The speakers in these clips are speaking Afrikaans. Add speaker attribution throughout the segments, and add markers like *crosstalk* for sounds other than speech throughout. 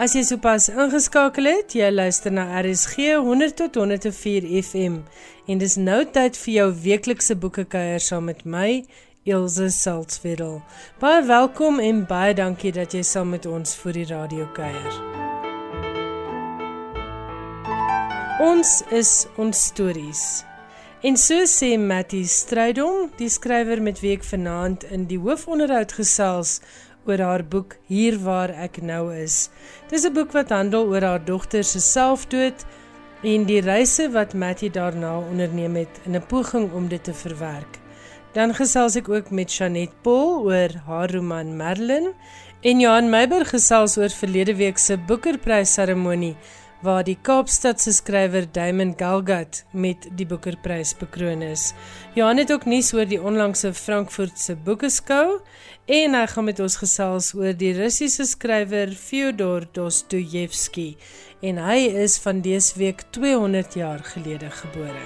Speaker 1: As jy sopas ingeskakel het, jy luister na RSG 100 tot 104 FM en dis nou tyd vir jou weeklikse boekekuier saam met my Ilse Saltzwedel. Baie welkom en baie dankie dat jy saam met ons vir die radio kuier. Ons is ons stories. En so sê Mattie Strydom, die skrywer met wie ek vanaand in die hoofonderhoud gesels oor haar boek Hier waar ek nou is. Dis 'n boek wat handel oor haar dogter se selfdood en die reise wat Mattie daarna onderneem het in 'n poging om dit te verwerk. Dan gesels ek ook met Janet Paul oor haar roman Merlin en Johan Meiber gesels oor verlede week se Boekerprys seremonie waar die Kaapstadse skrywer Damon Galgut met die Boekerprys bekroon is. Johan het ook nuus oor die onlangse Frankfurtse boekeskou en hy gaan met ons gesels oor die Russiese skrywer Fyodor Dostojewski en hy is van dese week 200 jaar gelede gebore.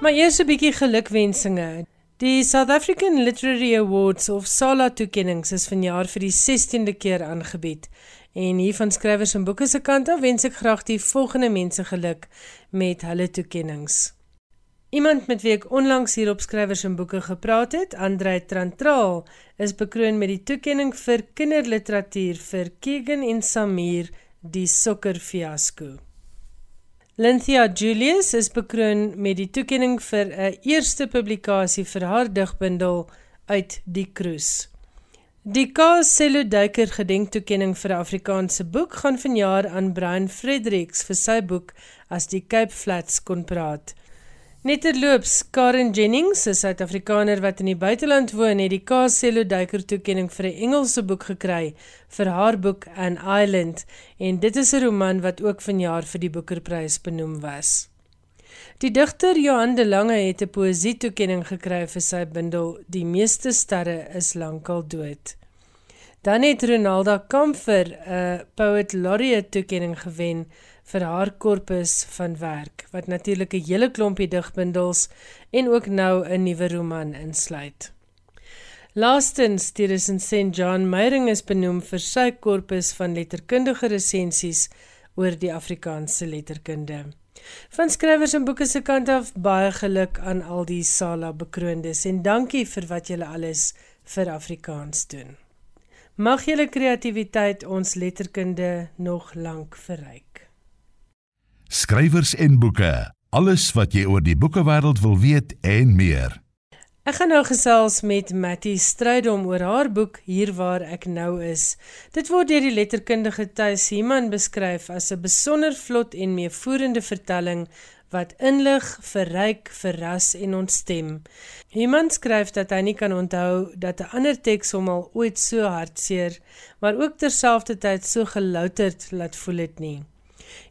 Speaker 1: Maar eers 'n bietjie gelukwensinge. Die South African Literary Awards of SALA toekenninge is vanjaar vir die 16de keer aangebied. En hier van skrywers en boeke se kant af wens ek graag die volgende mense geluk met hulle toekenninge. Iemand met wie ek onlangs hier op skrywers en boeke gepraat het, Andre Trantraal, is bekroon met die toekenning vir kinderliteratuur vir Keegan en Samir die sokker Lynthia Julius is bekroon met die toekenning vir 'n eerste publikasie vir haar digbundel uit die Kroes. Die Kasselo Duiker gedenktoekenning vir 'n Afrikaanse boek gaan vanjaar aan Brian Fredericks vir sy boek As die Cape Flats kon praat. Netterloops, Karen Jennings, 'n Suid-Afrikaner wat in die buiteland woon, het die Kasselo Duiker toekenning vir 'n Engelse boek gekry vir haar boek An Island en dit is 'n roman wat ook vanjaar vir die Boekerprys benoem was. Die digter Johan de Lange het 'n poësie toekenning gekry vir sy bundel Die meeste sterre is lankal dood. Dan het Ronalda Kamfer 'n Poet Laureate toekenning gewen vir haar korpus van werk wat natuurlik 'n hele klompie digbundels en ook nou 'n nuwe roman insluit. Laastens, Therese St. John Meyering is benoem vir sy korpus van letterkundige resensies oor die Afrikaanse letterkunde. Van skrywers en boeke se kant af baie geluk aan al die Sala bekroondes en dankie vir wat julle alles vir Afrikaans doen. Mag julle kreatiwiteit ons letterkunde nog lank verryk
Speaker 2: skrywers en boeke. Alles wat jy oor die boekewêreld wil weet en meer.
Speaker 1: Ek gaan nou gesels met Mattie Strydom oor haar boek Hier waar ek nou is. Dit word deur die letterkundige Thys Himan beskryf as 'n besonder vlot en meevoerende vertelling wat inlig, verryk, verras en ontstem. Himan skryf dat hy nie kan onthou dat 'n ander teks hom al ooit so hartseer, maar ook terselfdertyd so gelouterd laat voel het nie.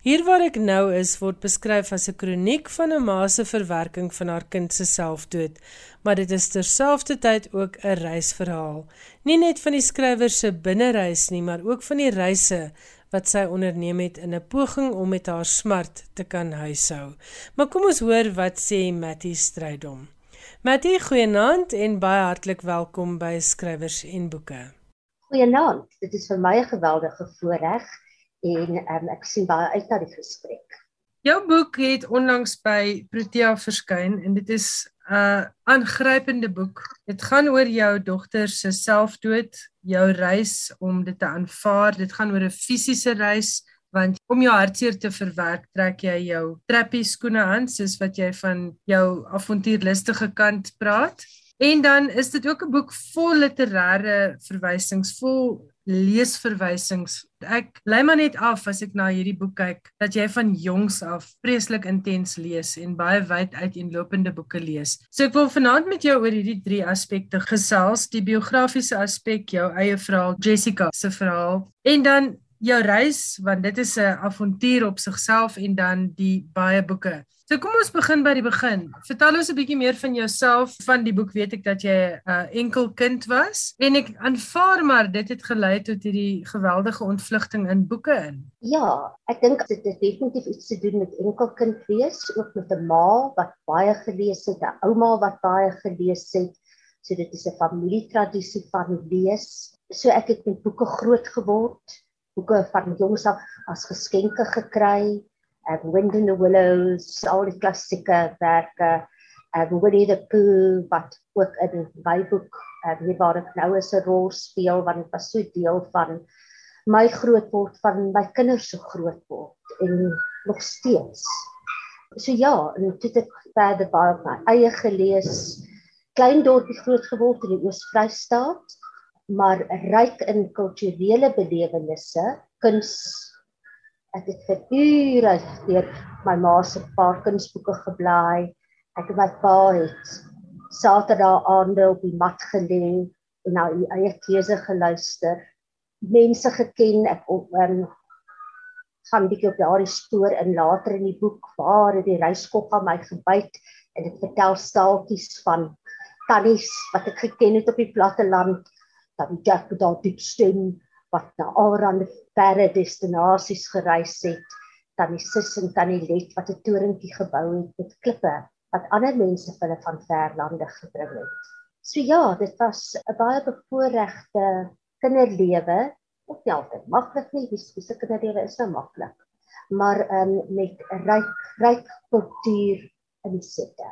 Speaker 1: Hier waar ek nou is word beskryf as 'n kroniek van 'n ma se verwerking van haar kind se selfdood, maar dit is terselfdertyd ook 'n reisverhaal. Nie net van die skrywer se binnereis nie, maar ook van die reise wat sy onderneem het in 'n poging om met haar smart te kan huishou. Maar kom ons hoor wat sê Mattie Strydom. Mattie, goeienaand en baie hartlik welkom by Skrywers en Boeke.
Speaker 3: Goeienaand. Dit is vir my 'n geweldige voorreg en um, ek sien baie uit na die gesprek.
Speaker 1: Jou boek het onlangs by Protea verskyn en dit is 'n uh, aangrypende boek. Dit gaan oor jou dogter se selfdood, jou reis om dit te aanvaar. Dit gaan oor 'n fisiese reis want om jou hartseer te verwerk, trek jy jou trappie skoene aan soos wat jy van jou avontuurlustige kant praat. En dan is dit ook 'n boek vol literêre verwysings, vol leesverwysings. Ek lei maar net af as ek na hierdie boek kyk dat jy van jongs af vreeslik intens lees en baie wyd uiteenlopende boeke lees. So ek wil vanaand met jou oor hierdie drie aspekte gesels: die biografiese aspek, jou eie verhaal, Jessica se verhaal en dan jou reis want dit is 'n avontuur op sigself en dan die baie boeke. So kom ons begin by die begin. Vertel ons 'n bietjie meer van jouself. Van die boek weet ek dat jy 'n uh, enkel kind was en ek aanvaar maar dit het gelei tot hierdie geweldige ontvlugting in boeke in.
Speaker 3: Ja, ek dink dit het definitief iets te doen met enkel kind wees, ook met 'n ma wat baie gelees het, 'n ouma wat baie gelees het. So dit is 'n familietradisie van lees. So ek het met boeke groot geword. Boeke van jongs af as geskenke gekry. Ek Wind in the Willows, al die klassieke werke. Ek Winnie the Pooh wat ook in my boek en hier waar ek nou is 'n rol speel want dit was so deel van my grootword van my kinders se grootword en nog steeds. So ja, en dit het verder baie my eie gelees. Klein dorpie groot geword in die Oos-Vrystaat, maar ryk in kulturele belewennisse, kuns. Ek het vir ure deur my ma se paar kunsboeke geblaai. Ek en my pa het Saterdag aande op die mat gelê en na die eie keuse geluister. Mense geken, ek op um, gaan bietjie op daardie spoor in later in die boek waar het die reiskop aan my gebyt en dit vertel staaltjies van tannies wat ek geken het op die platte land dat die Jack daardie diep stem wat na allerlei verre destinasies gereis het tannie Sis en tannie Let wat 'n torentjie gebou het met klippe wat ander mense vir hulle van ver lande gebring het. So ja, dit was 'n baie bevoorregte kinderlewe nie altyd maklik nie. Die spesifieke lewe is nou maklik. Maar um, met ryk ryk kultuur in die sitte.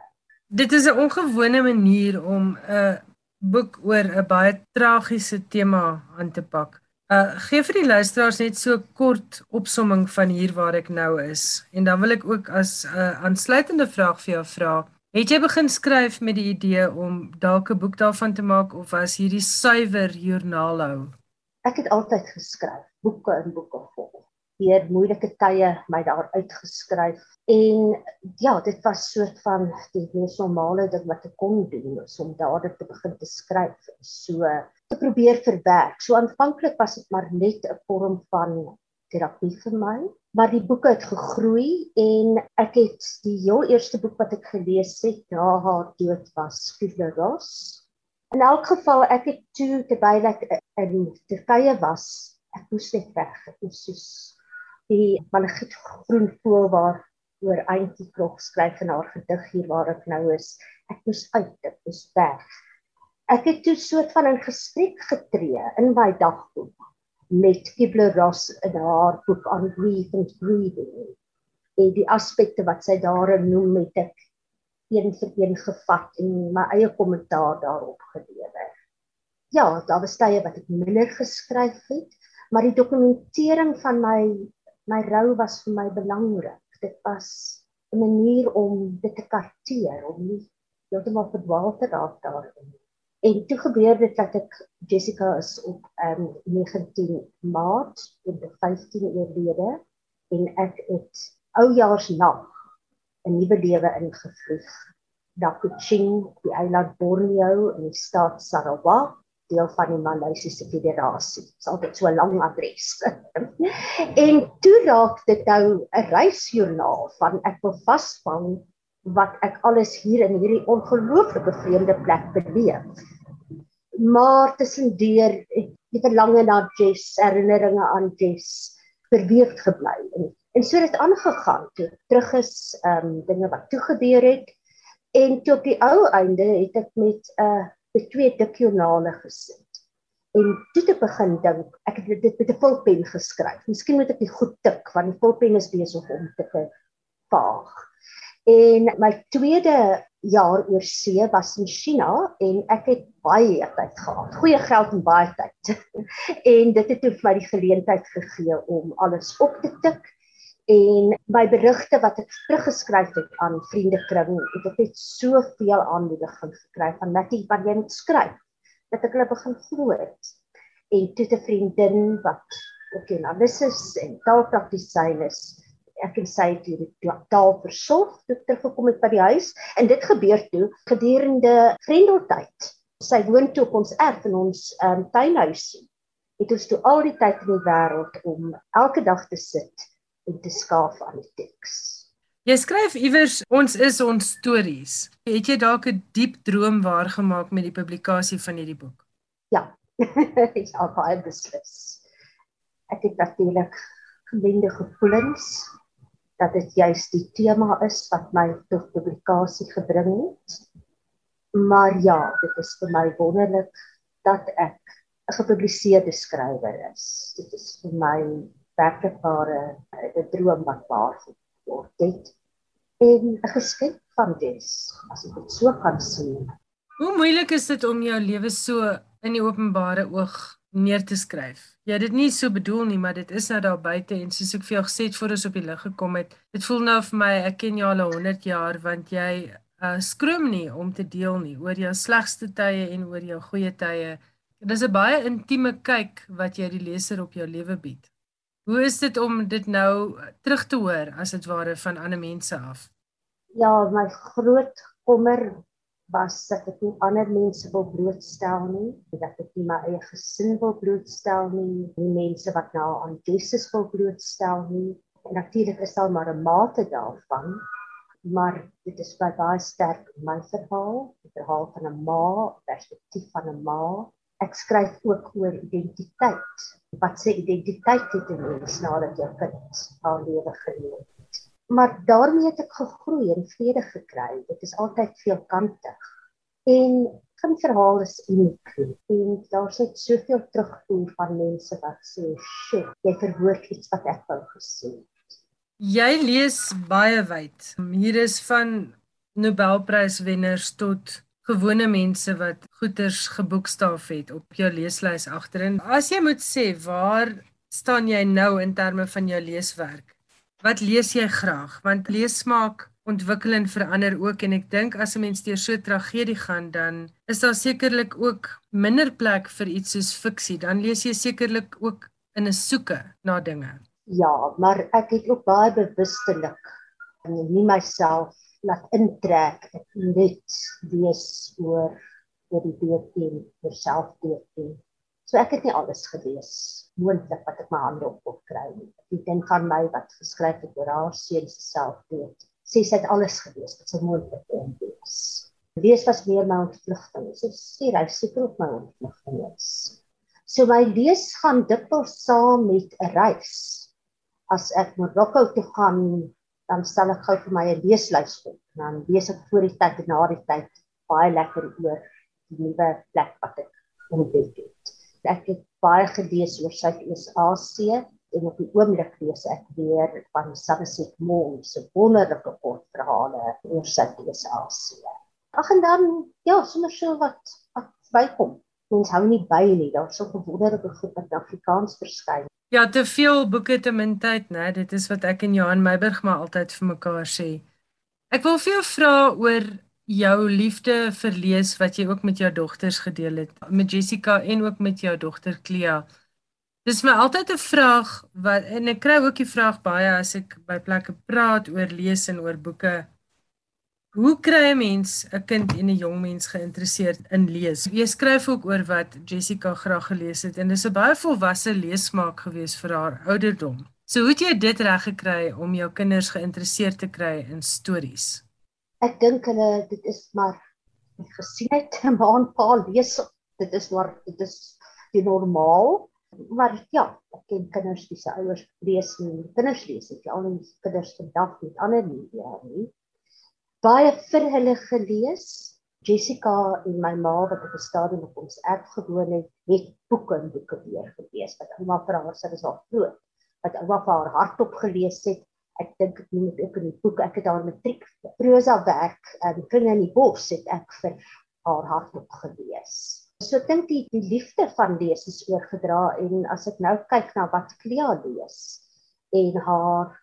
Speaker 1: Dit is 'n ongewone manier om 'n boek oor 'n baie tragiese tema aan te pak. Uh gee vir die luisteraars net so kort opsomming van hier waar ek nou is. En dan wil ek ook as 'n uh, aansluitende vraag vir jou vra. Het jy begin skryf met die idee om dalk 'n boek daarvan te maak of was hierdie suiwer joernaal hou?
Speaker 3: ek het altyd geskryf, boeke en boeke vol. Deur moeilike tye my daar uitgeskryf en ja, dit was soort van die mees normale ding wat ek kon doen, om dadelik te begin te skryf, so te probeer verwerk. So aanvanklik was dit maar net 'n vorm van terapie vir my, maar die boeke het gegroei en ek het die heel eerste boek wat ek gelees het na haar dood was Kubler Ross In elk geval ek het toe terwyl ek in Turkye was, ek moes net weg. Ek moes soos die maligiet groen voel waar oor eintjie klok skryf in haar gedig hier waar ek nou is. Ek moes uit, ek moes weg. Ek het toe soort van 'n gesprek getree in my dagboek met Kibler Ross in haar boek on grief and breathing. En die aspekte wat sy daarin noem met ek een vir een gevat en my eie kommentaar daarop gelewer. Ja, daar was tye wat ek minder geskryf het, maar die dokumentering van my my rou was vir my belangrik. Dit was 'n manier om dit te karteer, om nie heeltemal verdwaal te raak daarin. En toe gebeur dit dat ek Jessica is op um, 19 Maart in die 15 oorlede en ek het oujaarsnag 'n nuwe lewe ingevlieg na Kuching, die eiland Borneo in die staat Sarawak, deel van die Maleisiese Federasie. Dit is altyd so 'n lang adres. *laughs* en toe raak dit nou 'n reisjoernaal van ek wil vasvang wat ek alles hier in hierdie ongelooflike vreemde plek beleef. Maar tussendeur het die verlange na Jess, herinneringe aan Jess verweef gebly en En so het aangegaan toe terug is ehm um, dinge wat toe gebeur het en toe op die ou einde het ek met 'n uh, met twee dik joernale gesit. En toe te begin dink, ek het dit met 'n vulpen geskryf. Miskien moet ek dit goed tik want die vulpen is besig om te vaag. En my tweede jaar oor see was in China en ek het baie tyd gehad. Goeie geld en baie tyd. *laughs* en dit het vir my die geleentheid gegee om alles op te tik en by berigte wat ek teruggeskryf het aan vriendekring het ek net soveel aanmoediging gekry van Mattie wat jy moet skryf dat ek hulle begin glo het. En toe 'n vriendin wat ook in analisis en taalpraktisyn is ek en sy het die taal versorg toe teruggekom het by die huis. En dit gebeur toe gedurende grendeltyd. Sy woon toe op ons erf in ons um, tuinhuisie het ons toe al die tyd in die wêreld om elke dag te sit en te skaaf aan die teks.
Speaker 1: Jy skryf iewers ons is ons stories. Het jy dalk 'n diep droom waargemaak met die publikasie van hierdie boek?
Speaker 3: Ja. Ek *laughs* al baie beslis. Ek het natuurlik gemengde gevoelens dat dit juist die tema is wat my tot publikasie gebring het. Maar ja, dit is vir my wonderlik dat ek 'n gepubliseerde skrywer is. Dit is vir my werklikare 'n droom wat waar word dit en 'n geskenk van dis as ek dit so kan sien.
Speaker 1: Hoe moeilik is dit om jou lewe so in die openbare oog neer te skryf? Ja, dit nie so bedoel nie, maar dit is nou daar buite en soos ek vir jou gesê het voor ons op die lig gekom het, dit voel nou vir my ek ken jou al 100 jaar want jy uh, skroom nie om te deel nie oor jou slegste tye en oor jou goeie tye. Dit is 'n baie intieme kyk wat jy die leser op jou lewe bied. Hoe is dit om dit nou terug te hoor as dit ware van ander mense af?
Speaker 3: Ja, my groot kommer was dat ek nie ander mense wil blootstel nie, dat ek nie my eie gesin wil blootstel nie, nie mense wat nou aan Jesus wil blootstel nie. En natuurlik is daar maar 'n mate daarvan, maar dit is baie sterk my verhaal, die verhaal van 'n ma, perspektief van 'n ma ek skryf ook oor identiteit. Wat sê identiteit het 'n mens nadat jou kind haar lewe geleef het? Maar daarmee het ek gegroei en vrede gekry. Dit is altyd veelkantig. En geen verhaal is uniek nie. En daar sit soveel terugvoer van mense wat sê, "Shit, jy verwoord iets wat ek wou gesê het."
Speaker 1: Jy lees baie wyd. Hier is van Nobelpryswenners tot gewone mense wat goeters geboekstaaf het op jou leeslys agterin. As jy moet sê waar staan jy nou in terme van jou leeswerk? Wat lees jy graag? Want leesmaak ontwikkel en verander ook en ek dink as 'n mens deur so 'n tragedie gaan dan is daar sekerlik ook minder plek vir iets soos fiksie. Dan lees jy sekerlik ook in 'n soeke na dinge.
Speaker 3: Ja, maar ek het ook baie bewustelik nie myself laat intrek ek net wees oor oor die dood en myself dood en so ek het nie alles gelees moontlik wat ek my hande op kon kry nie. Die ding van my wat geskryf het oor haar seun se selfdood sê sy het alles gelees wat sy moontlik kon lees lees was meer my ontvlugting so sê hy seker op my ontvlugting is. So my lees gaan dikwels saam met 'n reis. As ek Marokko toe gaan dan stel ek gou vir my 'n leeslys op. Dan lees ek voor die tyd en na die tyd baie lekker oor die nuwe plek wat ek ontdek het. Ek het baie gelees oor Suid-Asië en op die oomblik lees ek weer van Somerset Maugham se wonderlike kortverhale oor Suid-Asië. Ag en dan ja, sommer so wat wat bykom. Ons hou nie by nie. Daar's so 'n wonderlike wat Afrikaans verskyn.
Speaker 1: Ja, te veel boeke te min tyd, né? Dit is wat ek en Johan Meiburg maar altyd vir mekaar sê. Ek wil vir jou vra oor jou liefde vir lees wat jy ook met jou dogters gedeel het, met Jessica en ook met jou dogter Clea. Dis my altyd 'n vraag wat en ek kry ook die vraag baie as ek by plekke praat oor lees en oor boeke. Hoe kry 'n mens 'n kind en 'n jong mens geïnteresseerd in lees? Jy skryf ook oor wat Jessica graag gelees het en dis 'n baie volwasse leesmaak gewees vir haar ouderdom. So hoe het jy dit reg gekry om jou kinders geïnteresseerd te kry in stories?
Speaker 3: Ek dink hulle dit is maar gesien het 'n ma en pa lees. Dit is maar dit is die normaal. Maar ja, ek ken kinders se ouers lees nie. Kinders lees, ek al die kinders vandag met ander nie, ja nie baie vir hulle gelees. Jessica en my ma wat op die stadium op ons erf gewoon het, het boeke en boeke weer gelees wat ouma vir haar sê is al groot. Wat ouma vir haar hardop gelees het. Ek dink ek moet ook in die boek, ek het haar matriek prosa werk en kringe in die bos het ek vir haar hardop gelees. So ek dink die die liefde van lees is oorgedra en as ek nou kyk na wat Clea lees en haar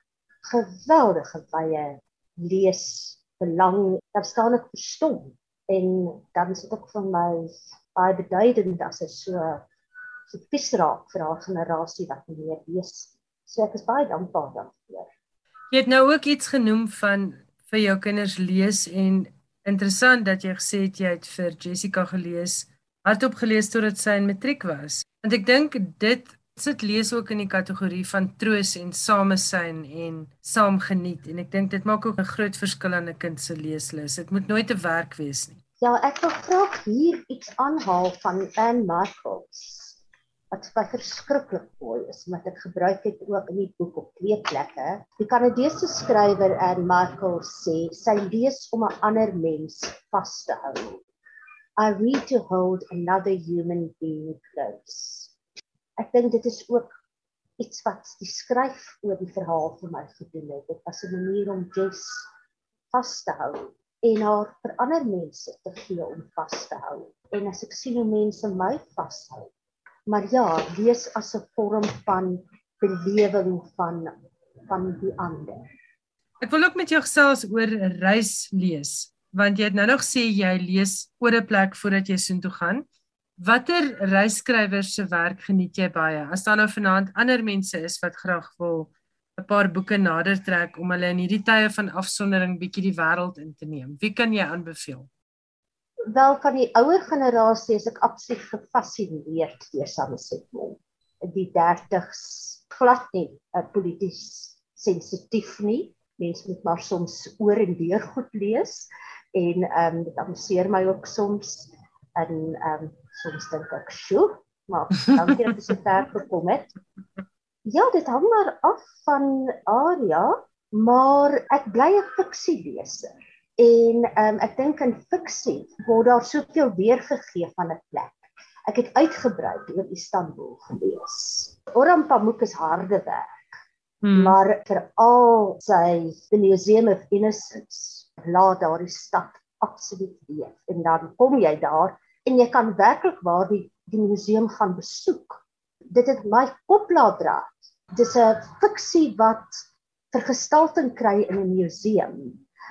Speaker 3: geweldige baie lees belang daar staan ek verstom en dan is dit ook vir my baie beduidend dat dit so so vis raak vir haar generasie wat meer lees. So ek is baie dankbaar daarvoor.
Speaker 1: Jy het nou ook iets genoem van vir jou kinders lees en interessant dat jy gesê het jy het vir Jessica gelees, hardop gelees totdat sy in matriek was. Want ek dink dit sit lees ook in die kategorie van troos en samesyn en saam geniet en ek dink dit maak ook 'n groot verskil aan 'n kind se leeslus. Dit moet nooit 'n werk wees nie.
Speaker 3: Ja, ek wil graag hier iets aanhaal van Anne Markels wat baie verskriklik mooi is wat ek gebruik het ook in die boek op twee plekke. Die Kanadese skrywer Anne Markels sê sy lees om 'n ander mens vas te hou. I read to hold another human being close. Ek dink dit is ook iets wat die skryf oor die verhaal vir my gedoen het. Dit was 'n manier om Jess vas te hou en haar vir ander mense te gee om vas te hou. En as ek sien hoe mense my vashou. Maar ja, lees as 'n vorm van belewing van van die ander.
Speaker 1: Ek wil ook met jou gesels oor reis lees, want jy het nou nog sê jy lees oor 'n plek voordat jy soontoe gaan. Watter reisskrywers se werk geniet jy baie? As daar nou vanaand ander mense is wat graag wil 'n paar boeke nader trek om hulle in hierdie tye van afsondering bietjie die wêreld in te neem, wie kan jy aanbeveel?
Speaker 3: Wel van die ouer generasie is ek absoluut gefassineerd deur Somerset Maugham. Die 30s glad nie polities sensitief nie. Mense moet maar soms oor en weer goed lees en ehm um, dit amuseer my ook soms en ehm um, soms dink ek, "Sjoe, maar dankie dat jy so ver gekom het." Ja, dit hang maar af van area, maar ek bly 'n fiksieleser. En ehm um, ek dink in fiksie word daar soveel weergegee van 'n plek. Ek het uitgebrei oor Istanbul gelees. Orhan Pamuk is harde werk. Hmm. Maar veral sy The Museum of Innocence laat daardie stad absoluut leef. En dan kom jy daar en jy kan werklik waar die die museum gaan besoek. Dit het my kop laat draai. Dis 'n fiksie wat vergestalting kry in 'n museum,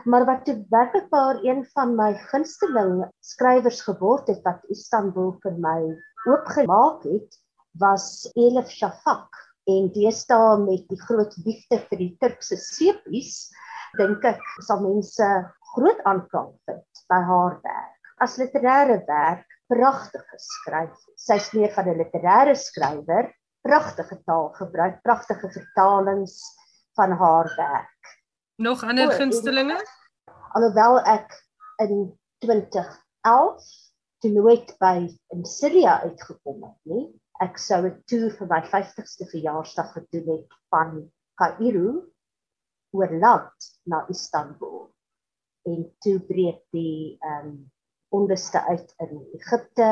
Speaker 3: maar wat te werklik waar een van my gunsteling skrywers geword het wat Istanbul vir my oopgemaak het, was Elif Shafak en deesdae met die groot liefde vir die Turkse sepies, dink ek sal mense groot aanklank vind by haar werk as literêre werk pragtig geskryf. Sy's meer van 'n literêre skrywer, pragtige taal gebruik, pragtige vertalings van haar werk.
Speaker 1: Nog ander gunstelinge?
Speaker 3: Alhoewel ek in 2011 toe nooit by in Syria uitgekom het nie. Ek sou 'n toer vir my 50ste verjaarsdag gedoen het van Kaïro oor land na Istanbul. En toe breek die ehm um, onderste uit in Egipte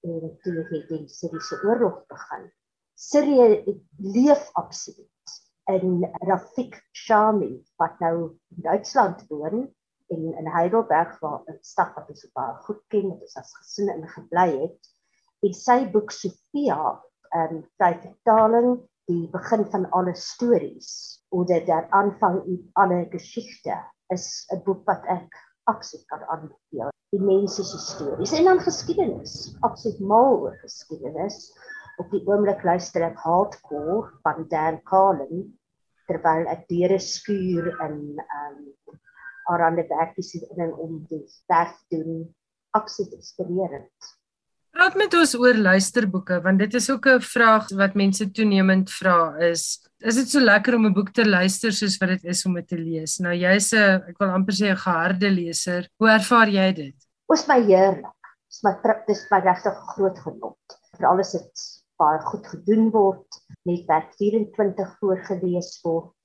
Speaker 3: en toe het die Syriese oorlog begin. Sirië leef absoluut in Rafik Shami wat nou in Duitsland woon en in Heidelberg waar 'n stad wat ons baie goed ken, dit is as gesin in gebly het. En sy boek Sofia, ehm um, sy vertaling die begin van alle stories oder der Anfang aller Geschichte is 'n boek wat ek absoluut kan aanbeveel die mense se stories en dan geskiedenis. Absoluut mal oor geskiedenis. Op die oomblik luister ek Hardcore van Dan Carlin terwyl ek deure skuur in um Arande werkies in om die werk doen. Absoluut inspirerend.
Speaker 1: Praat met ons oor luisterboeke want dit is ook 'n vraag wat mense toenemend vra is is dit so lekker om 'n boek te luister soos wat dit is om dit te lees. Nou jy's 'n ek wil amper sê 'n geharde leser. Hoe ervaar jy dit?
Speaker 3: Ons my heerlik. Dis my dis my regtig groot genot. Veral as dit baie goed gedoen word, net werk 24 voorgeles word.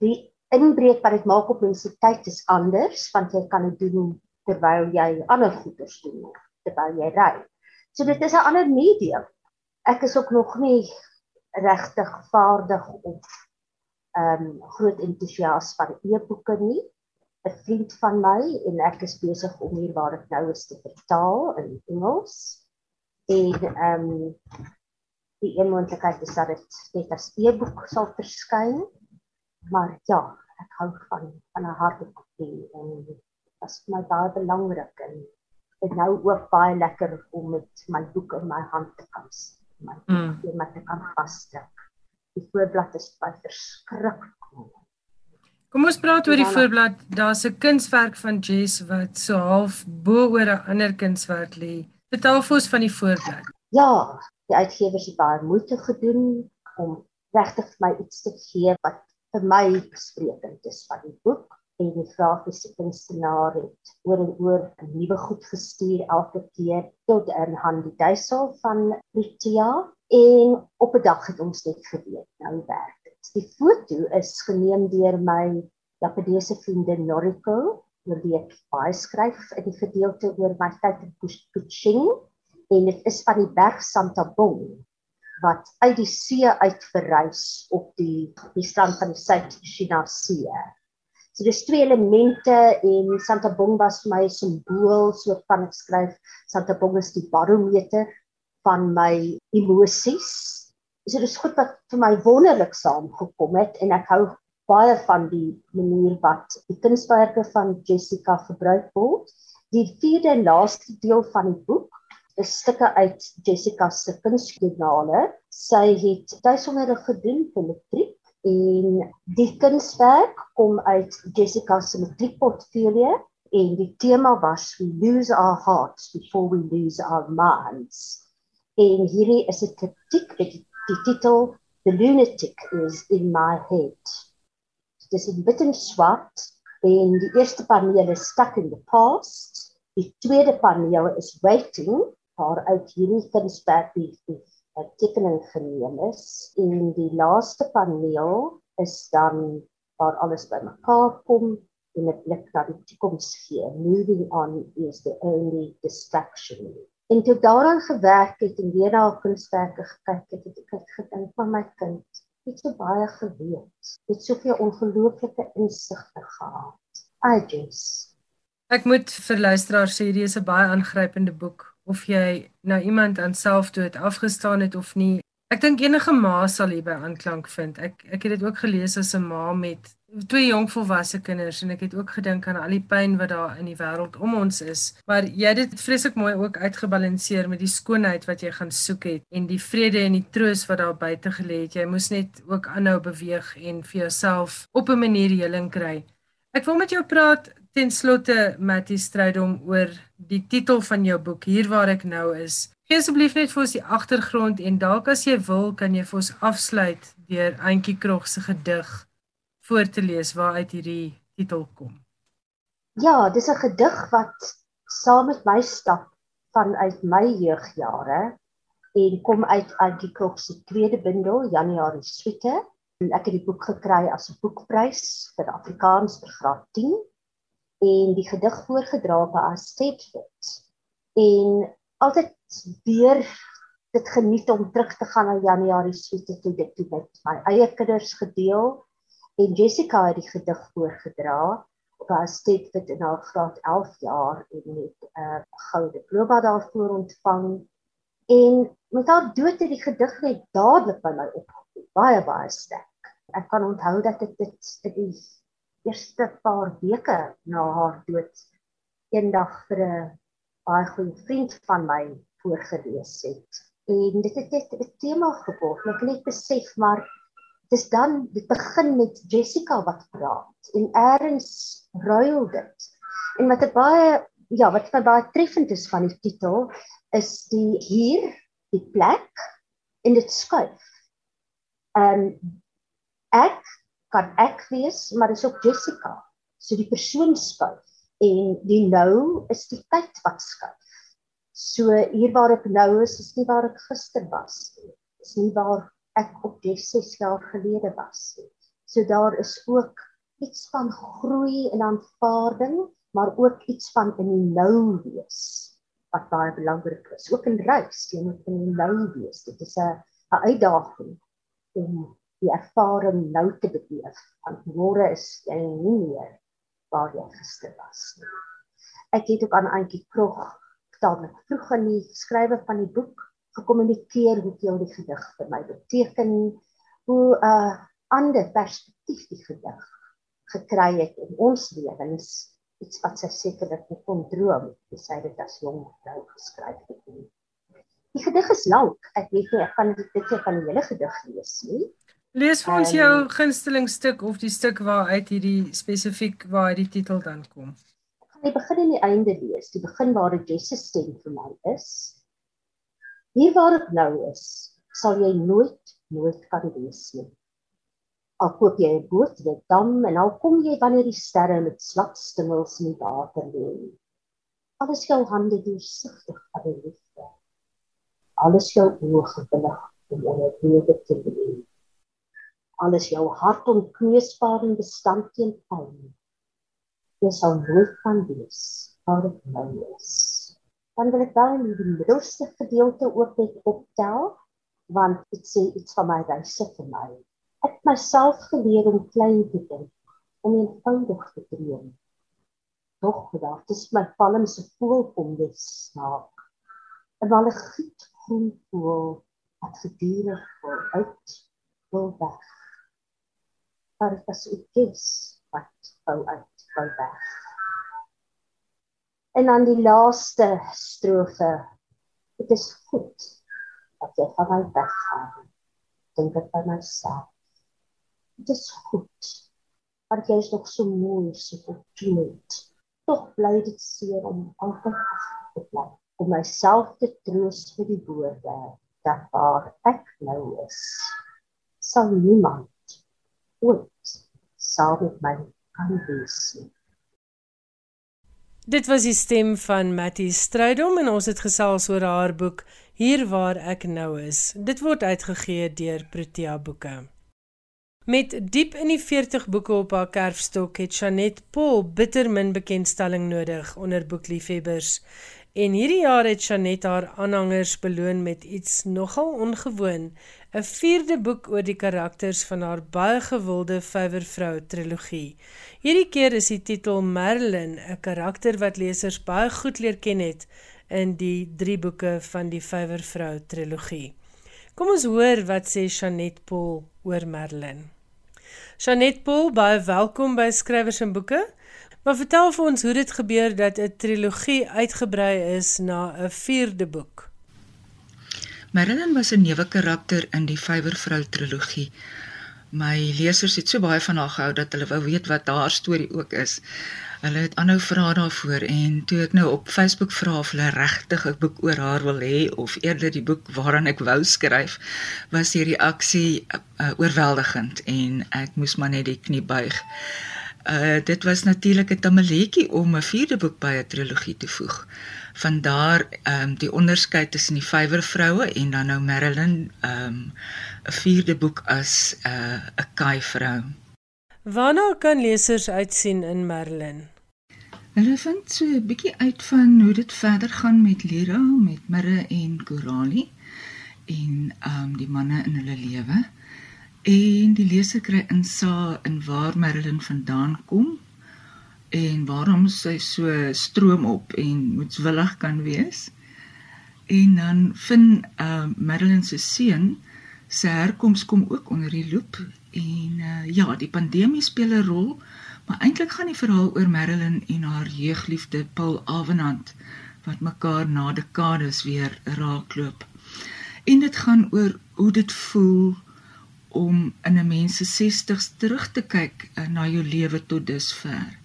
Speaker 3: Die inbreuk wat dit maak op mense tyd is anders want jy kan dit doen terwyl jy ander goeders doen terwyl jy ry. So dit is 'n ander medium. Ek is ook nog nie regtig vaardig of ehm um, groot entoesias van e-boeke nie. 'n Vriend van my en ek is besig om hier waar ek nou is te vertaal in Engels. En ehm um, die een moontlikheid is dat dit net as e-boek sal verskyn. Maar ja, ek hou van van 'n harde kopie en dit is vir my baie belangrik en dit nou ook baie lekker om met my boek in my hand te kan my mm. my te kan vasdruk. Die voorblad is baie verskriklik.
Speaker 1: Kom ons praat oor die voorblad. Daar's 'n kunswerk van Jess wat so half bo oor 'n ander kunswerk lê. Vertel vir ons van die voorblad.
Speaker 3: Ja, die uitgewers het baie moeite gedoen om regtig vir my iets te gee wat vir my besprekend is van die boek en die grafiese kunstenaar het oor en oor nuwe goed gestuur elke keer tot in Handy Duisel van Protea en op 'n dag het ons net geweet nou werk dit. Die foto is geneem deur my Japaneese vriendin Noriko oor wie ek baie skryf in die gedeelte oor my tyd in Kuching en dit is van die berg Santa Bong wat uit die see uit verrys op die die strand van die Suid-China See. So dis twee elemente en Santa Bong was vir my 'n simbool so van ek skryf Santa Bong is die barometer van my emosies. So dis goed wat vir my wonderlik saamgekom het en ek hou baie van die manier wat die kunswerke van Jessica gebruik word. Die vierde en laaste deel van die boek is stukke uit Jessica se kunsjoernale. Sy het tuisonderrig gedoen vir matriek en die kunswerk kom uit Jessica se matriekportfolio en die tema was we lose our hearts before we lose our minds. En hierdie is 'n kritiek met die, die titel The lunatic is in my head. Dis in wit en swart en die eerste paneel is stuck in the past. Die tweede paneel is waiting waar uit hierdie kunswerk die, die tekening geneem is en die laaste paneel is dan waar alles bymekaar kom en 'n blik na die toekoms gee. Moving on is the only distraction. En toe daaraan gewerk het en weer na kunstwerke gekyk het, het ek gedink van my kind, het so baie geweet. Het soveel ongelooflike insigte gehad. I just
Speaker 1: Ek moet vir luisteraars sê hierdie is 'n baie aangrypende boek of jy nou iemand aan selfdood afgestaan het of nie. Ek dink enige ma sal hierby aanklank vind. Ek ek het dit ook gelees as 'n ma met twee jong volwasse kinders en ek het ook gedink aan al die pyn wat daar in die wêreld om ons is. Maar jy het dit vreeslik mooi ook uitgebalanseer met die skoonheid wat jy gaan soek het en die vrede en die troos wat daar buite gelê het. Jy moes net ook aanhou beweeg en vir jouself op 'n manier heling kry. Ek wil met jou praat ten slotte Mattie Strydom oor die titel van jou boek Hier waar ek nou is. Gee asseblief net vir ons die agtergrond en dalk as jy wil kan jy vir ons afsluit deur Auntie Krog se gedig voor te lees waaruit hierdie titel kom.
Speaker 3: Ja, dis 'n gedig wat saam met my stap vanuit my jeugjare en kom uit Antjie Krog se tweede bundel Januarie Suite en ek het die boek gekry as 'n boekprys vir Afrikaans vir graad 10 en die gedig voorgedra by Astedfit en altyd weer dit geniet om terug te gaan na Januarie Suite toe dit toe met my eie kinders gedeel en Jessica het die gedig voorgedra was dit dit in haar graad 11 jaar en met 'n uh, goue diploma daarvoor ontvang. En met haar dood het die gedig net dadelik by my opgekom baie baie sterk. Ek kan onthou dat ek dit in die eerste paar weke na haar dood eendag vir 'n baie goeie vriend van my voorgelees het en dit het net 'n tema geword ek net besef maar dis dan dit begin met Jessica wat praat en eers ruil dit. En wat baie ja, wat vir baie treffend is van die titel is die hier, die plek en dit skuif. Ehm um, ek kan ek wees, maar dis ook Jessica. So die persoon skuif en die nou is die tyd wat skuif. So hier waar ek nou is, is nie waar ek gister was nie. Dis nie waar ek op die 6 jaar gelede was. So daar is ook iets van groei en aanvaarding, maar ook iets van in die nou wees wat baie belangrik is. Ook in reis, jy moet in die nou wees. Dit is 'n 'n uitdaging om die ervaring nou te beleef. Want môre is jy nie meer waar jy gister was nie. Ek het ook aan Antjie Krog tamelik vroeg in die skrywe van die boek gekommunikeer hoe veel die gedig vir my beteken, hoe 'n uh, ander perspektief die gedig gekry het in ons lewens, iets wat sy sekerlik nie kon droom sy dit as jong vrou geskryf het nie. Die gedig is lank. Ek weet nie ek kan dit net van die hele gedig lees nie.
Speaker 1: Lees vir ons um, jou gunsteling stuk of die stuk waaruit hierdie spesifiek waar die titel dan kom.
Speaker 3: Ek gaan die begin en die einde lees. Die begin waar dit Jesus stem vir my is Hier waar ek nou is, sal jy nooit nooit kan wees nie. Al koop jy 'n boot 'n dam en al kom jy wanneer die sterre met swart stingels in die water lê. Alles jou hande deursigtig aan die liefde. Alles jou oë gewillig om onder lewe te leef. Alles jou hart onkneusbaar en bestand teen pyn. jy sal nooit kan wees waar dit nou is. Dan wil ek wel in die middelste gedeelte ook net optel want dit sê iets van my reise vir my. Ek myself geleer om klein te dink, om eenvoudig te droom. Tog gedag, dis my palm se voel kom dit snaak. 'n Wale giet groen voel wat gedurig wil uit wil weg. Maar dit is ook kes wat wou uit wou weg. En dan die laaste strofe. Dit is goed dat jy van my weggaan. Dink ek by myself. Dit is goed. Maar jy is nog so mooi, so verkleed. Tog bly dit seer om altyd te bly. Om myself te troos vir die woorde dat waar ek nou is, sal niemand ooit saam met my kan wees nie.
Speaker 1: Dit was die stem van Mattie Strydom en ons het gesels oor haar boek Hier waar ek nou is. Dit word uitgegee deur Protea Boeke. Met diep in die 40 boeke op haar kerfstok het Janet Paul bitter min bekendstelling nodig onder boekliefhebbers En hierdie jaar het Janet haar aanhangers beloon met iets nogal ongewoon, 'n vierde boek oor die karakters van haar baie gewilde Vyvervrou trilogie. Hierdie keer is die titel Merlin, 'n karakter wat lesers baie goed leer ken het in die drie boeke van die Vyvervrou trilogie. Kom ons hoor wat sê Janet Paul oor Merlin. Janet Paul, baie welkom by Skrywers en Boeke. Maar vertel vir ons hoe dit gebeur dat 'n trilogie uitgebrei is na 'n vierde boek.
Speaker 4: Marilyn was 'n nuwe karakter in die Vyvervrou trilogie. My lesers het so baie van haar gehou dat hulle wou weet wat haar storie ook is. Hulle het aanhou vra daarvoor en toe ek nou op Facebook vra of hulle regtig 'n boek oor haar wil hê of eerder die boek waaraan ek wou skryf, was die reaksie uh, oorweldigend en ek moes maar net die knie buig. Uh dit was natuurlik 'n tamaletjie om 'n vierde boek by 'n trilogie te voeg. Vandaar ehm um, die onderskeid tussen die vywer vroue en dan nou Marilyn ehm um, 'n vierde boek as 'n uh, 'n kai vrou.
Speaker 1: Waarna kan lesers uitsien in Marilyn?
Speaker 4: Hulle vind so 'n bietjie uit van hoe dit verder gaan met Lira, met Mirre en Corali en ehm um, die manne in hulle lewe. En die leser kry insaag in waar Marilyn vandaan kom en waarom sy so stroom op en moedswillig kan wees. En dan vind uh Marilyn se seun se herkoms kom ook onder die loop en uh ja, die pandemie speel 'n rol, maar eintlik gaan die verhaal oor Marilyn en haar jeugliefde Paul Avenant wat mekaar na dekades weer raakloop. En dit gaan oor hoe dit voel om in 'n mens se 60s terug te kyk uh, na jou lewe tot dusver.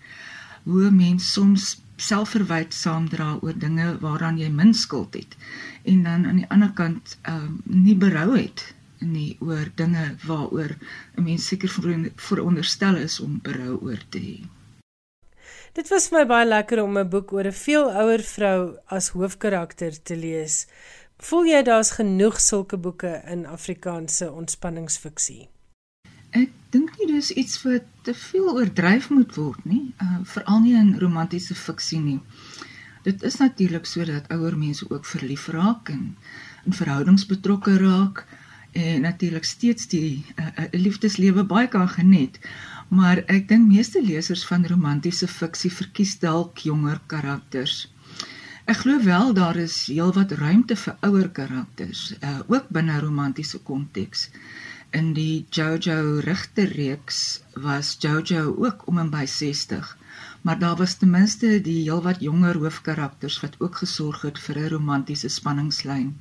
Speaker 4: Hoe 'n mens soms selfverwyd saamdra oor dinge waaraan jy min skuld het en dan aan die ander kant ehm uh, nie berou het nie oor dinge waaroor 'n mens seker veronderstel is om berou oor te hê.
Speaker 1: Dit was vir my baie lekker om 'n boek oor 'n veel ouer vrou as hoofkarakter te lees. Voel jy daar's genoeg sulke boeke in Afrikaanse ontspanningsfiksie?
Speaker 4: Ek dink nie dis iets wat te veel oordryf moet word nie, uh, veral nie in romantiese fiksie nie. Dit is natuurlik sodat ouer mense ook verlief raak en in verhoudings betrokke raak en natuurlik steeds die uh, uh, liefdeslewe baie kan geniet. Maar ek dink meeste lesers van romantiese fiksie verkies dalk jonger karakters. Ek glo wel daar is heelwat ruimte vir ouer karakters, uh, ook binne romantiese konteks. In die Jojo Rigter reeks was Jojo ook om en by 60, maar daar was ten minste die heelwat jonger hoofkarakters wat ook gesorg het vir 'n romantiese spanningslyn.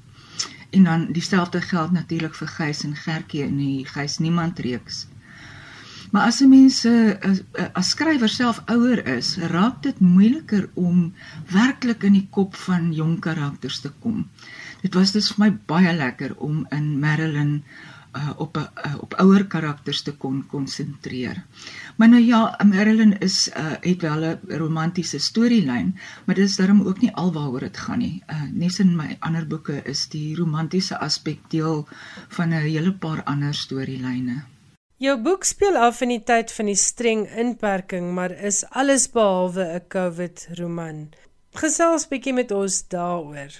Speaker 4: En dan dieselfde geld natuurlik vir Gys en Gertjie in die Gys Niemand reeks. Maar as 'n mens eh, eh, as skrywer self ouer is, raak dit moeiliker om werklik in die kop van jong karakters te kom. Dit was dus vir my baie lekker om in Marilyn uh, op 'n uh, op ouer karakters te kon konsentreer. Maar nou ja, Marilyn is uh, het wel 'n romantiese storielyn, maar dit is darem ook nie alwaaroor dit gaan nie. Uh, Nes in my ander boeke is die romantiese aspek deel van 'n hele paar ander storielyne.
Speaker 1: Jou boek speel af in die tyd van die streng inperking, maar is alles behalwe 'n COVID roman. Gesels bietjie met ons daaroor.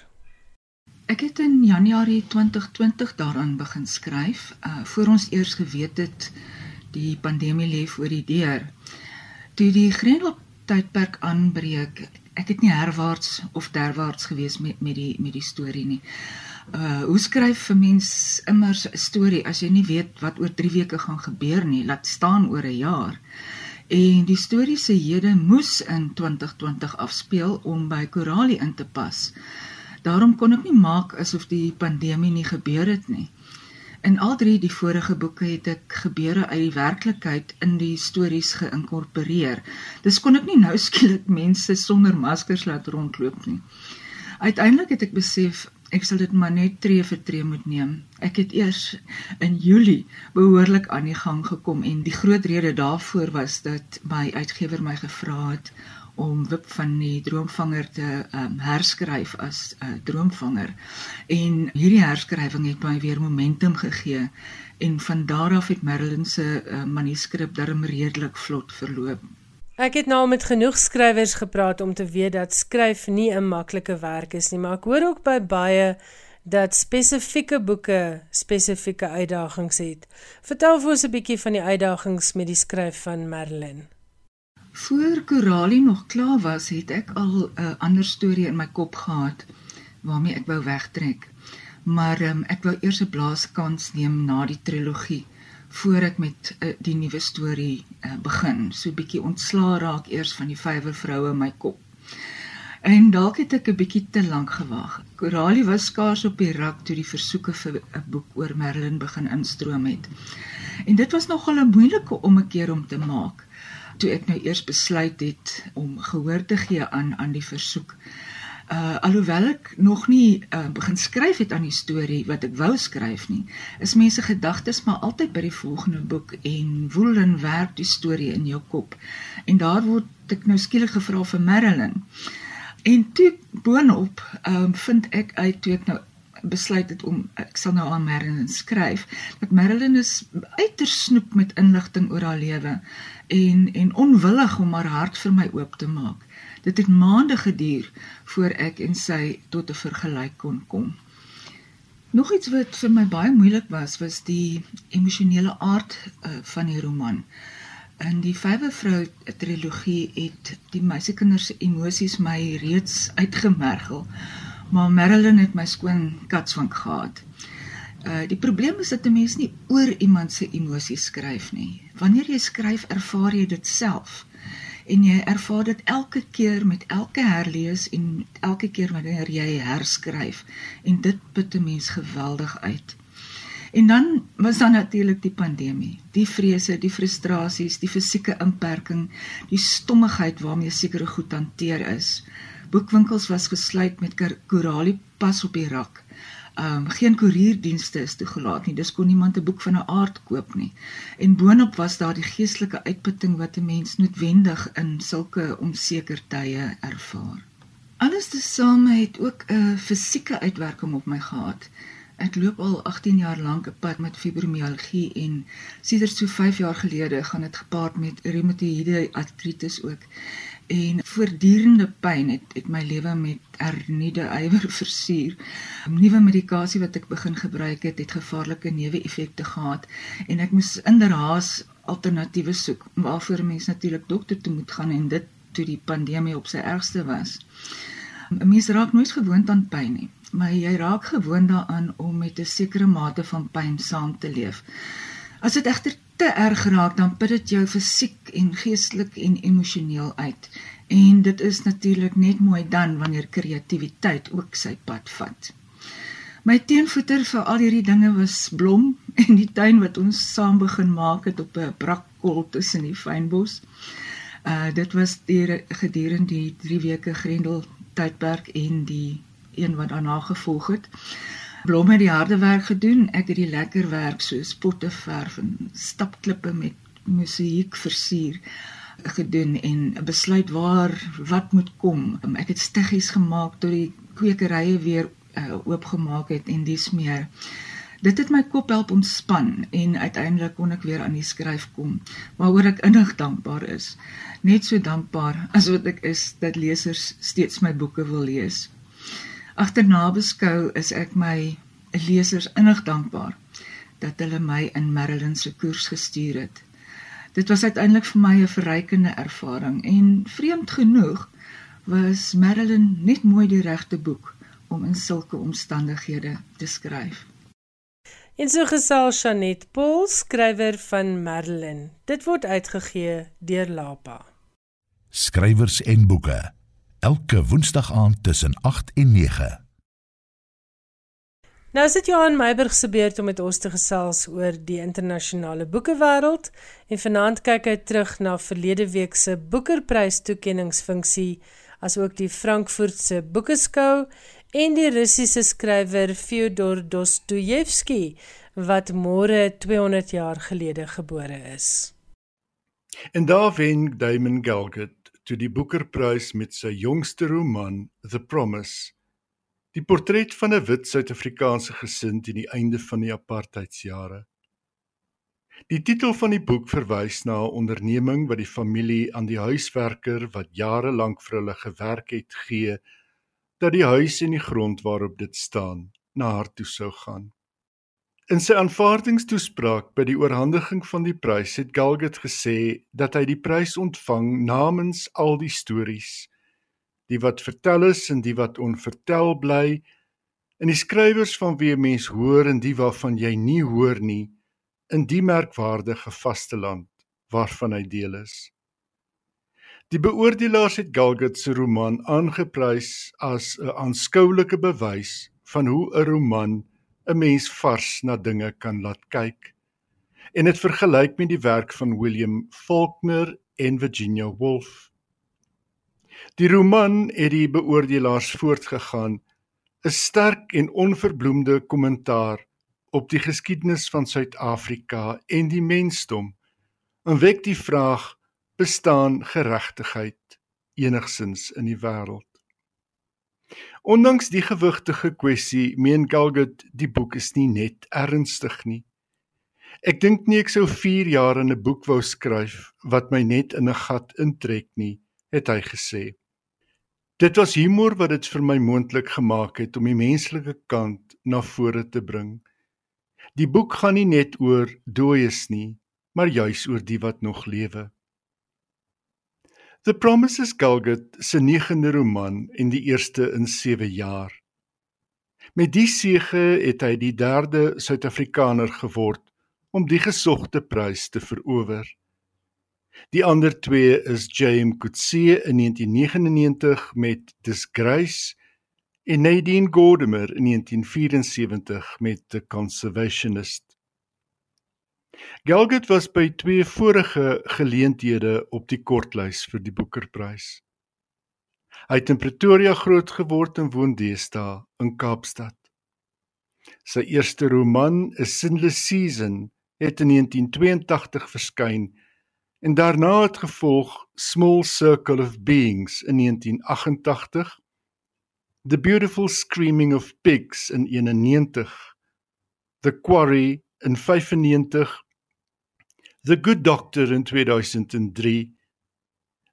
Speaker 4: Ek het in Januarie 2020 daaraan begin skryf, uh voor ons eers geweet het die pandemie lê voor die deur. Toe die Grendel tydperk aanbreek, ek het nie herwaarts of derwaarts gewees met met die met die storie nie. Uh hoe skryf 'n mens immers 'n storie as jy nie weet wat oor 3 weke gaan gebeur nie, laat staan oor 'n jaar. En die storie se hede moes in 2020 afspeel om by Coralie in te pas. Daarom kon ek nie maak asof die pandemie nie gebeur het nie. In al drie die vorige boeke het ek gebeure uit die werklikheid in die stories geïnkorporeer. Dis kon ek nie nou *laughs* skielik mense sonder maskers laat rondloop nie. Uiteindelik het ek besef ek sal dit maar net tree vir tree moet neem. Ek het eers in Julie behoorlik aan die gang gekom en die groot rede daarvoor was dat my uitgewer my gevra het om Wip van die Droomvanger te um, herskryf as 'n uh, droomvanger. En hierdie herskrywing het my weer momentum gegee en van daar af het Marilyn se uh, manuskrip darm redelik vlot verloop.
Speaker 1: Ek het nou met genoeg skrywers gepraat om te weet dat skryf nie 'n maklike werk is nie, maar ek hoor ook by baie dat spesifieke boeke spesifieke uitdagings het. Vertel vir ons 'n bietjie van die uitdagings met die skryf van Marilyn.
Speaker 4: Voor Coralie nog klaar was, het ek al 'n ander storie in my kop gehad waarmee ek wou wegtrek. Maar um, ek wou eers 'n blaaskans neem na die trilogie voor ek met uh, die nuwe storie uh, begin. So 'n bietjie ontslaa raak eers van die vyver vroue in my kop. En dalk het ek 'n bietjie te lank gewag. Coralie was skaars op die rak toe die versoeke vir 'n boek oor Merlin begin instroom het. En dit was nogal 'n moeilike ommekeer om te maak toe ek nou eers besluit het om gehoor te gee aan aan die versoek. Uh alhoewel ek nog nie uh, begin skryf het aan die storie wat ek wou skryf nie, is mense gedagtes maar altyd by die volgende boek en woel en werk die storie in jou kop. En daar word ek nou skielik gevra vir Marilyn. En toe boonop, ehm um, vind ek uit toe ek nou besluit het om ek sal nou aan Marilyn skryf dat Marilyn is uiters snoep met inligting oor haar lewe en en onwillig om haar hart vir my oop te maak. Dit het maande geduur voor ek en sy tot 'n vergelyk kon kom. Nog iets wat vir my baie moeilik was, was die emosionele aard uh, van die roman. In die Vywe vrou trilogie het die meisiekinders se emosies my reeds uitgemergel maar Marilyn het my skoon katswink gehad. Uh die probleem is dat 'n mens nie oor iemand se emosies skryf nie. Wanneer jy skryf, ervaar jy dit self. En jy ervaar dit elke keer met elke herlees en elke keer wanneer jy herskryf en dit put 'n mens geweldig uit. En dan was daar natuurlik die pandemie, die vrese, die frustrasies, die fisieke inperking, die stommigheid waarmee sekere goed hanteer is boekwinkels was gesluit met Coralie pas op die rak. Um geen koerierdienste is toegelaat nie. Dis kon niemand 'n boek van 'n aard koop nie. En boonop was daar die geestelike uitputting wat 'n mens noodwendig in sulke onseker tye ervaar. Alles tesame het ook 'n fisieke uitwerking op my gehad. Ek loop al 18 jaar lank 'n pad met fibromialgie en sedert so 5 jaar gelede gaan dit gepaard met reumatoïede artritis ook en voortdurende pyn het het my lewe met erniede ywer *laughs* versuur. Nuwe medikasie wat ek begin gebruik het, het gevaarlike neeweffekte gehad en ek moes inderhaas alternatiewe soek waarvoor mense natuurlik dokter toe moet gaan en dit toe die pandemie op sy ergste was. 'n Mens raak nooit gewoond aan pyn nie, maar jy raak gewoond daaraan om met 'n sekere mate van pyn saam te leef. As dit egter te erg raak, dan put dit jou fisiek en geestelik en emosioneel uit. En dit is natuurlik net mooi dan wanneer kreatiwiteit ook sy pad vat. My teenvoeter vir al hierdie dinge was blom *laughs* en die tuin wat ons saam begin maak het op 'n brakkol tussen die fynbos. Uh dit was die gedurende die 3 weke Grendel tydperk en die een wat daarna gevolg het. Blom het die harde werk gedoen, ek het die lekker werk soos potte verf en stapklippe met musiek versier gedoen en besluit waar wat moet kom. Ek het stiggies gemaak tot die kwekerye weer uh, oopgemaak het en dis meer. Dit het my kop help ontspan en uiteindelik kon ek weer aan die skryf kom, waaroor ek innig dankbaar is. Net so dankbaar as wat ek is dat lesers steeds my boeke wil lees. Agterna beskou is ek my lesers innig dankbaar dat hulle my in Marilyn se koers gestuur het. Dit was uiteindelik vir my 'n verrykende ervaring en vreemd genoeg was Marilyn net mooi die regte boek om in sulke omstandighede te skryf.
Speaker 1: En so gesel Chanet Paul, skrywer van Marilyn. Dit word uitgegee deur Lapa.
Speaker 2: Skrywers en boeke. Elke Woensdag aand tussen 8 en 9.
Speaker 1: Nou is dit Johan Meiburg se beurt om met ons te gesels oor die internasionale boekewêreld en vanaand kyk hy terug na verlede week se Boekerprys toekenningsfunksie asook die Frankfurtse Boekeskou en die Russiese skrywer Fyodor Dostojewski wat môre 200 jaar gelede gebore is.
Speaker 5: En daar wen Damon Galgut toe die Boekerprys met sy jongste roman The Promise Die portret van 'n wit Suid-Afrikaanse gesin teen die einde van die apartheidsjare. Die titel van die boek verwys na 'n onderneming wat die familie aan die huiswerker wat jare lank vir hulle gewerk het gee dat die huis en die grond waarop dit staan na haar toe sou gaan. In sy aanvaardingstoespraak by die oorhandiging van die prys het Galgut gesê dat hy die prys ontvang namens al die stories die wat vertel is en die wat onvertel bly en die skrywers van wie 'n mens hoor en die waarvan jy nie hoor nie in die merkwaardige vasteland waarvan hy deel is. Die beoordelaars het Galgut se roman aangeprys as 'n aanskoulike bewys van hoe 'n roman 'n mens vars na dinge kan laat kyk en dit vergelyk met die werk van William Faulkner en Virginia Woolf. Die roman het die beoordelaars voortgegaan 'n sterk en onverbloemde kommentaar op die geskiedenis van Suid-Afrika en die mensdom en wek die vraag bestaan geregtigheid enigsins in die wêreld. Ondanks die gewigtige kwessie meen Galgut die boek is nie net ernstig nie. Ek dink nie ek sou 4 jaar in 'n boek wou skryf wat my net in 'n gat intrek nie het hy gesê. Dit was humor wat dit vir my moontlik gemaak het om die menslike kant na vore te bring. Die boek gaan nie net oor dooies nie, maar juis oor die wat nog lewe. The Promises Galgut se 9de roman en die eerste in 7 jaar. Met die sege het hy die derde Suid-Afrikaner geword om die gesogte prys te verower. Die ander twee is James Coetzee in 1999 met Disgrace en Nadine Gordimer in 1974 met The Conservationist. Galgut was by twee vorige geleenthede op die kortlys vir die Boekerprys. Hy het in Pretoria grootgeword en woon deesdae in Kaapstad. Sy eerste roman, A Sinless Season, het in 1982 verskyn en daarna het gevolg Small Circle of Beings in 1988 The Beautiful Screaming of Pigs in 91 The Quarry in 95 The Good Doctor in 2003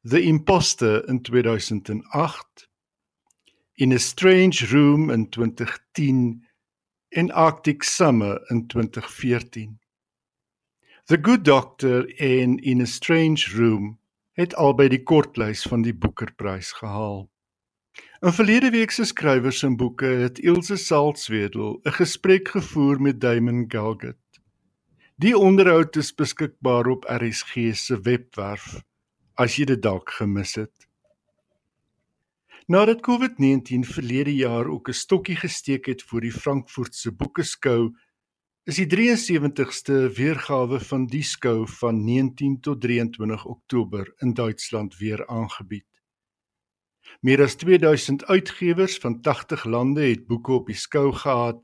Speaker 5: The Imposter in 2008 In a Strange Room in 2010 en Arctic Summer in 2014 The Good Doctor en In a Strange Room het albei die kortlys van die Boekerprys gehaal. In verlede week se skrywers en boeke het Ilse Salzwedel 'n gesprek gevoer met Damon Galgut. Die onderhoud is beskikbaar op RSG se webwerf as jy dit dalk gemis het. Nadat COVID-19 verlede jaar ook 'n stokkie gesteek het vir die Frankfurtse Boekeskou, is die 73ste weergawe van die skou van 19 tot 23 Oktober in Duitsland weer aangebied. Meer as 2000 uitgewers van 80 lande het boeke op die skou gehad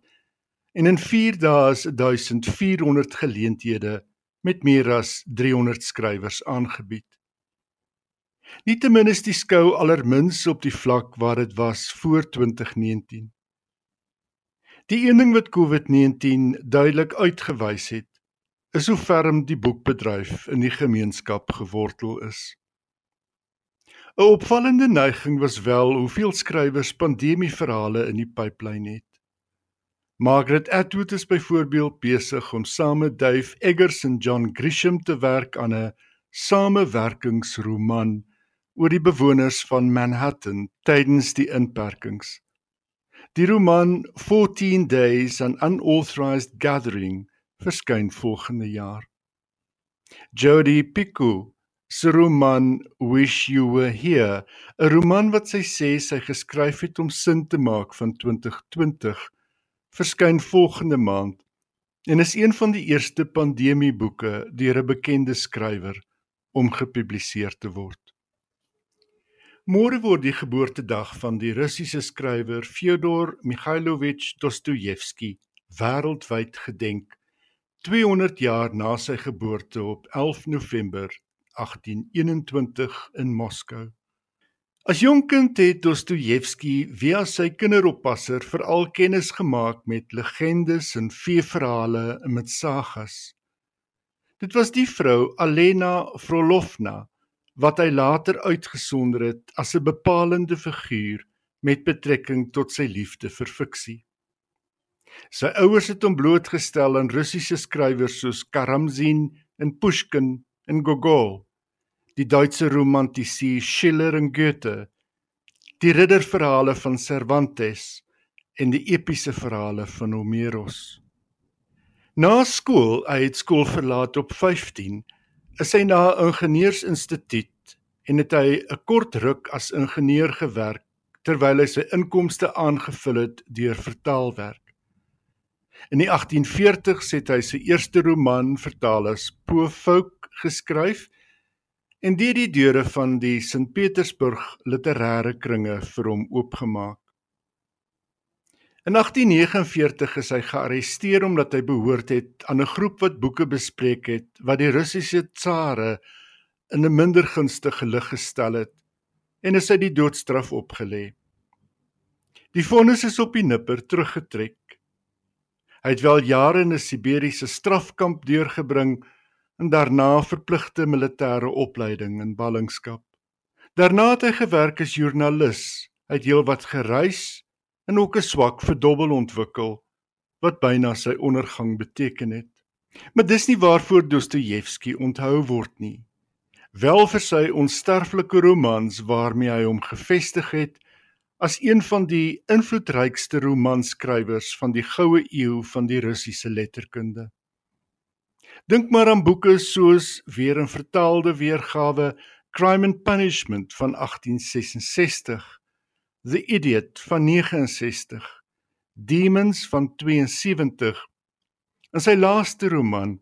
Speaker 5: en in 4 dae is 1400 geleenthede met meer as 300 skrywers aangebied. Nietemin is die skou allermins op die vlak waar dit was voor 2019. Die een ding wat COVID-19 duidelik uitgewys het, is hoe ferm die boekbedryf in die gemeenskap gewortel is. 'n Opvallende neiging was wel hoeveel skrywers pandemieverhale in die pipeline het. Margaret Atwood is byvoorbeeld besig om saam met Dave Eggers en John Grisham te werk aan 'n samewerkingsroman oor die bewoners van Manhattan tydens die inperkings. Die roman 14 Days an Unauthorized Gathering verskyn volgende jaar. Jodi Picoult se roman Wish You Were Here, 'n roman wat sy sê sy geskryf het om sin te maak van 2020, verskyn volgende maand en is een van die eerste pandemieboeke deur 'n bekende skrywer om gepubliseer te word. Môre word die geboortedag van die Russiese skrywer Fyodor Mikhailovich Dostojewski wêreldwyd gedenk 200 jaar na sy geboorte op 11 November 1821 in Moskou. As jong kind het Dostojewski via sy kinderoppasser veral kennis gemaak met legendes en feeverhale en met sagas. Dit was die vrou Alena Frolovna wat hy later uitgesonder het as 'n bepalende figuur met betrekking tot sy liefde vir fiksie. Sy ouers het hom blootgestel aan Russiese skrywers soos Karamzin en Pushkin en Gogol, die Duitse romantisie Schiller en Goethe, die ridderverhale van Cervantes en die epiese verhale van Homeros. Na skool, hy het skool verlaat op 15 is hy na 'n ingenieursinstituut en het hy 'n kort ruk as ingenieur gewerk terwyl hy sy inkomste aangevul het deur vertaalwerk. In die 1840s het hy sy eerste roman vertaal as Poe Folk geskryf en deur die deure van die St Petersburg literêre kringe vir hom oopgemaak. In 1849 is hy gearresteer omdat hy behoort het aan 'n groep wat boeke bespreek het wat die Russiese tsare in 'n minder gunstige lig gestel het en is hy die doodstraf opgelê. Die vonnis is op die nipper teruggetrek. Hy het wel jare in 'n Siberiese strafkamp deurgebring en daarna verpligte militêre opleiding in ballingskap. Daarna het hy gewerk as joernalis. Hy het heelwat gereis en ook 'n swak vir dobbel ontwikkel wat byna sy ondergang beteken het. Maar dis nie waarvoor Dostojewski onthou word nie. Wel vir sy onsterflike romans waarmee hy hom gevestig het as een van die invloedrykste romanskrywers van die goue eeu van die Russiese letterkunde. Dink maar aan boeke soos weer 'n vertaalde weergawe Crime and Punishment van 1866 The Idiot van 69, Demons van 72 en sy laaste roman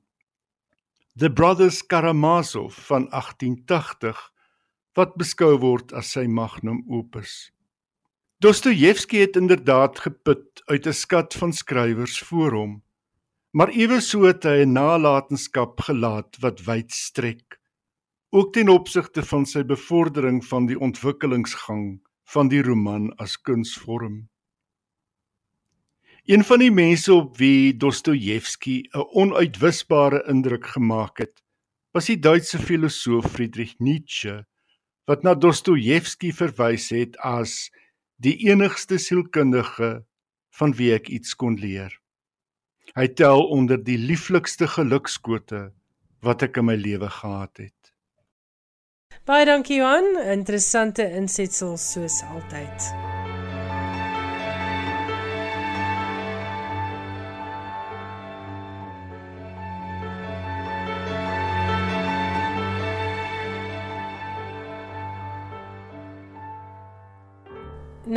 Speaker 5: The Brothers Karamazov van 1880 wat beskou word as sy magnum opus. Dostojewski het inderdaad geput uit 'n skat van skrywers voor hom, maar eweso het hy 'n nalatenskap gelaat wat wyd strek, ook ten opsigte van sy bevordering van die ontwikkelingsgang van die roman as kunsvorm. Een van die mense op wie Dostojewski 'n onuitwisbare indruk gemaak het, was die Duitse filosoof Friedrich Nietzsche, wat na Dostojewski verwys het as die enigste sielkundige van wie ek iets kon leer. Hy tel onder die lieflikste gelukskote wat ek in my lewe gehad het.
Speaker 1: Baie dankie Johan, interessante insetsels soos altyd.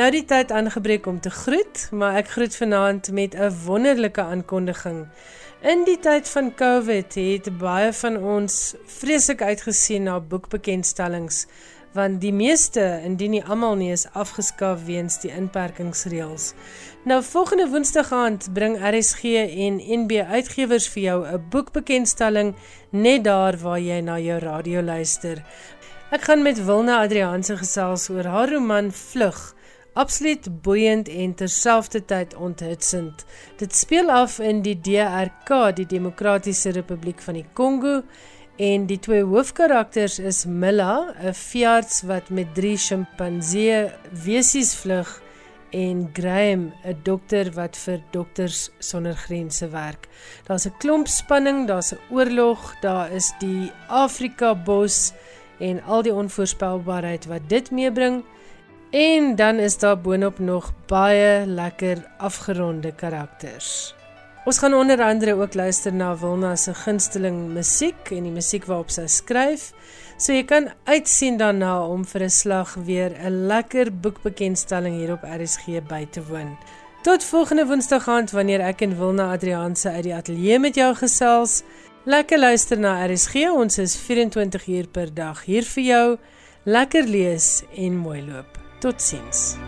Speaker 1: Nou die tyd aangebreek om te groet, maar ek groet vanaand met 'n wonderlike aankondiging. In die tyd van COVID het baie van ons vreeslik uitgesien na boekbekendstellings want die meeste indien nie almal nie is afgeskaf weens die inperkingsreëls. Nou volgende Woensdag aand bring RSG en NB Uitgewers vir jou 'n boekbekendstelling net daar waar jy na jou radio luister. Ek gaan met Wilna Adrianse gesels oor haar roman Vlug absoluut boeiend en terselfdertyd onthutsend. Dit speel af in die DRK, die Demokratiese Republiek van die Kongo, en die twee hoofkarakters is Milla, 'n veearts wat met drie sjimpansee wesies vlug, en Graham, 'n dokter wat vir Dokters Sonder Grense werk. Daar's 'n klomp spanning, daar's 'n oorlog, daar is die Afrika bos en al die onvoorspelbaarheid wat dit meebring. En dan is daar boonop nog baie lekker afgeronde karakters. Ons gaan onder andere ook luister na Wilna se gunsteling musiek en die musiek waarop sy skryf. So jy kan uitsien daarna om vir 'n slag weer 'n lekker boekbekenstelling hier op RSG by te woon. Tot volgende Woensdag aand wanneer ek en Wilna Adrianse uit die ateljee met jou gesels. Lekker luister na RSG. Ons is 24 uur per dag hier vir jou. Lekker lees en mooi loop. Totsiens.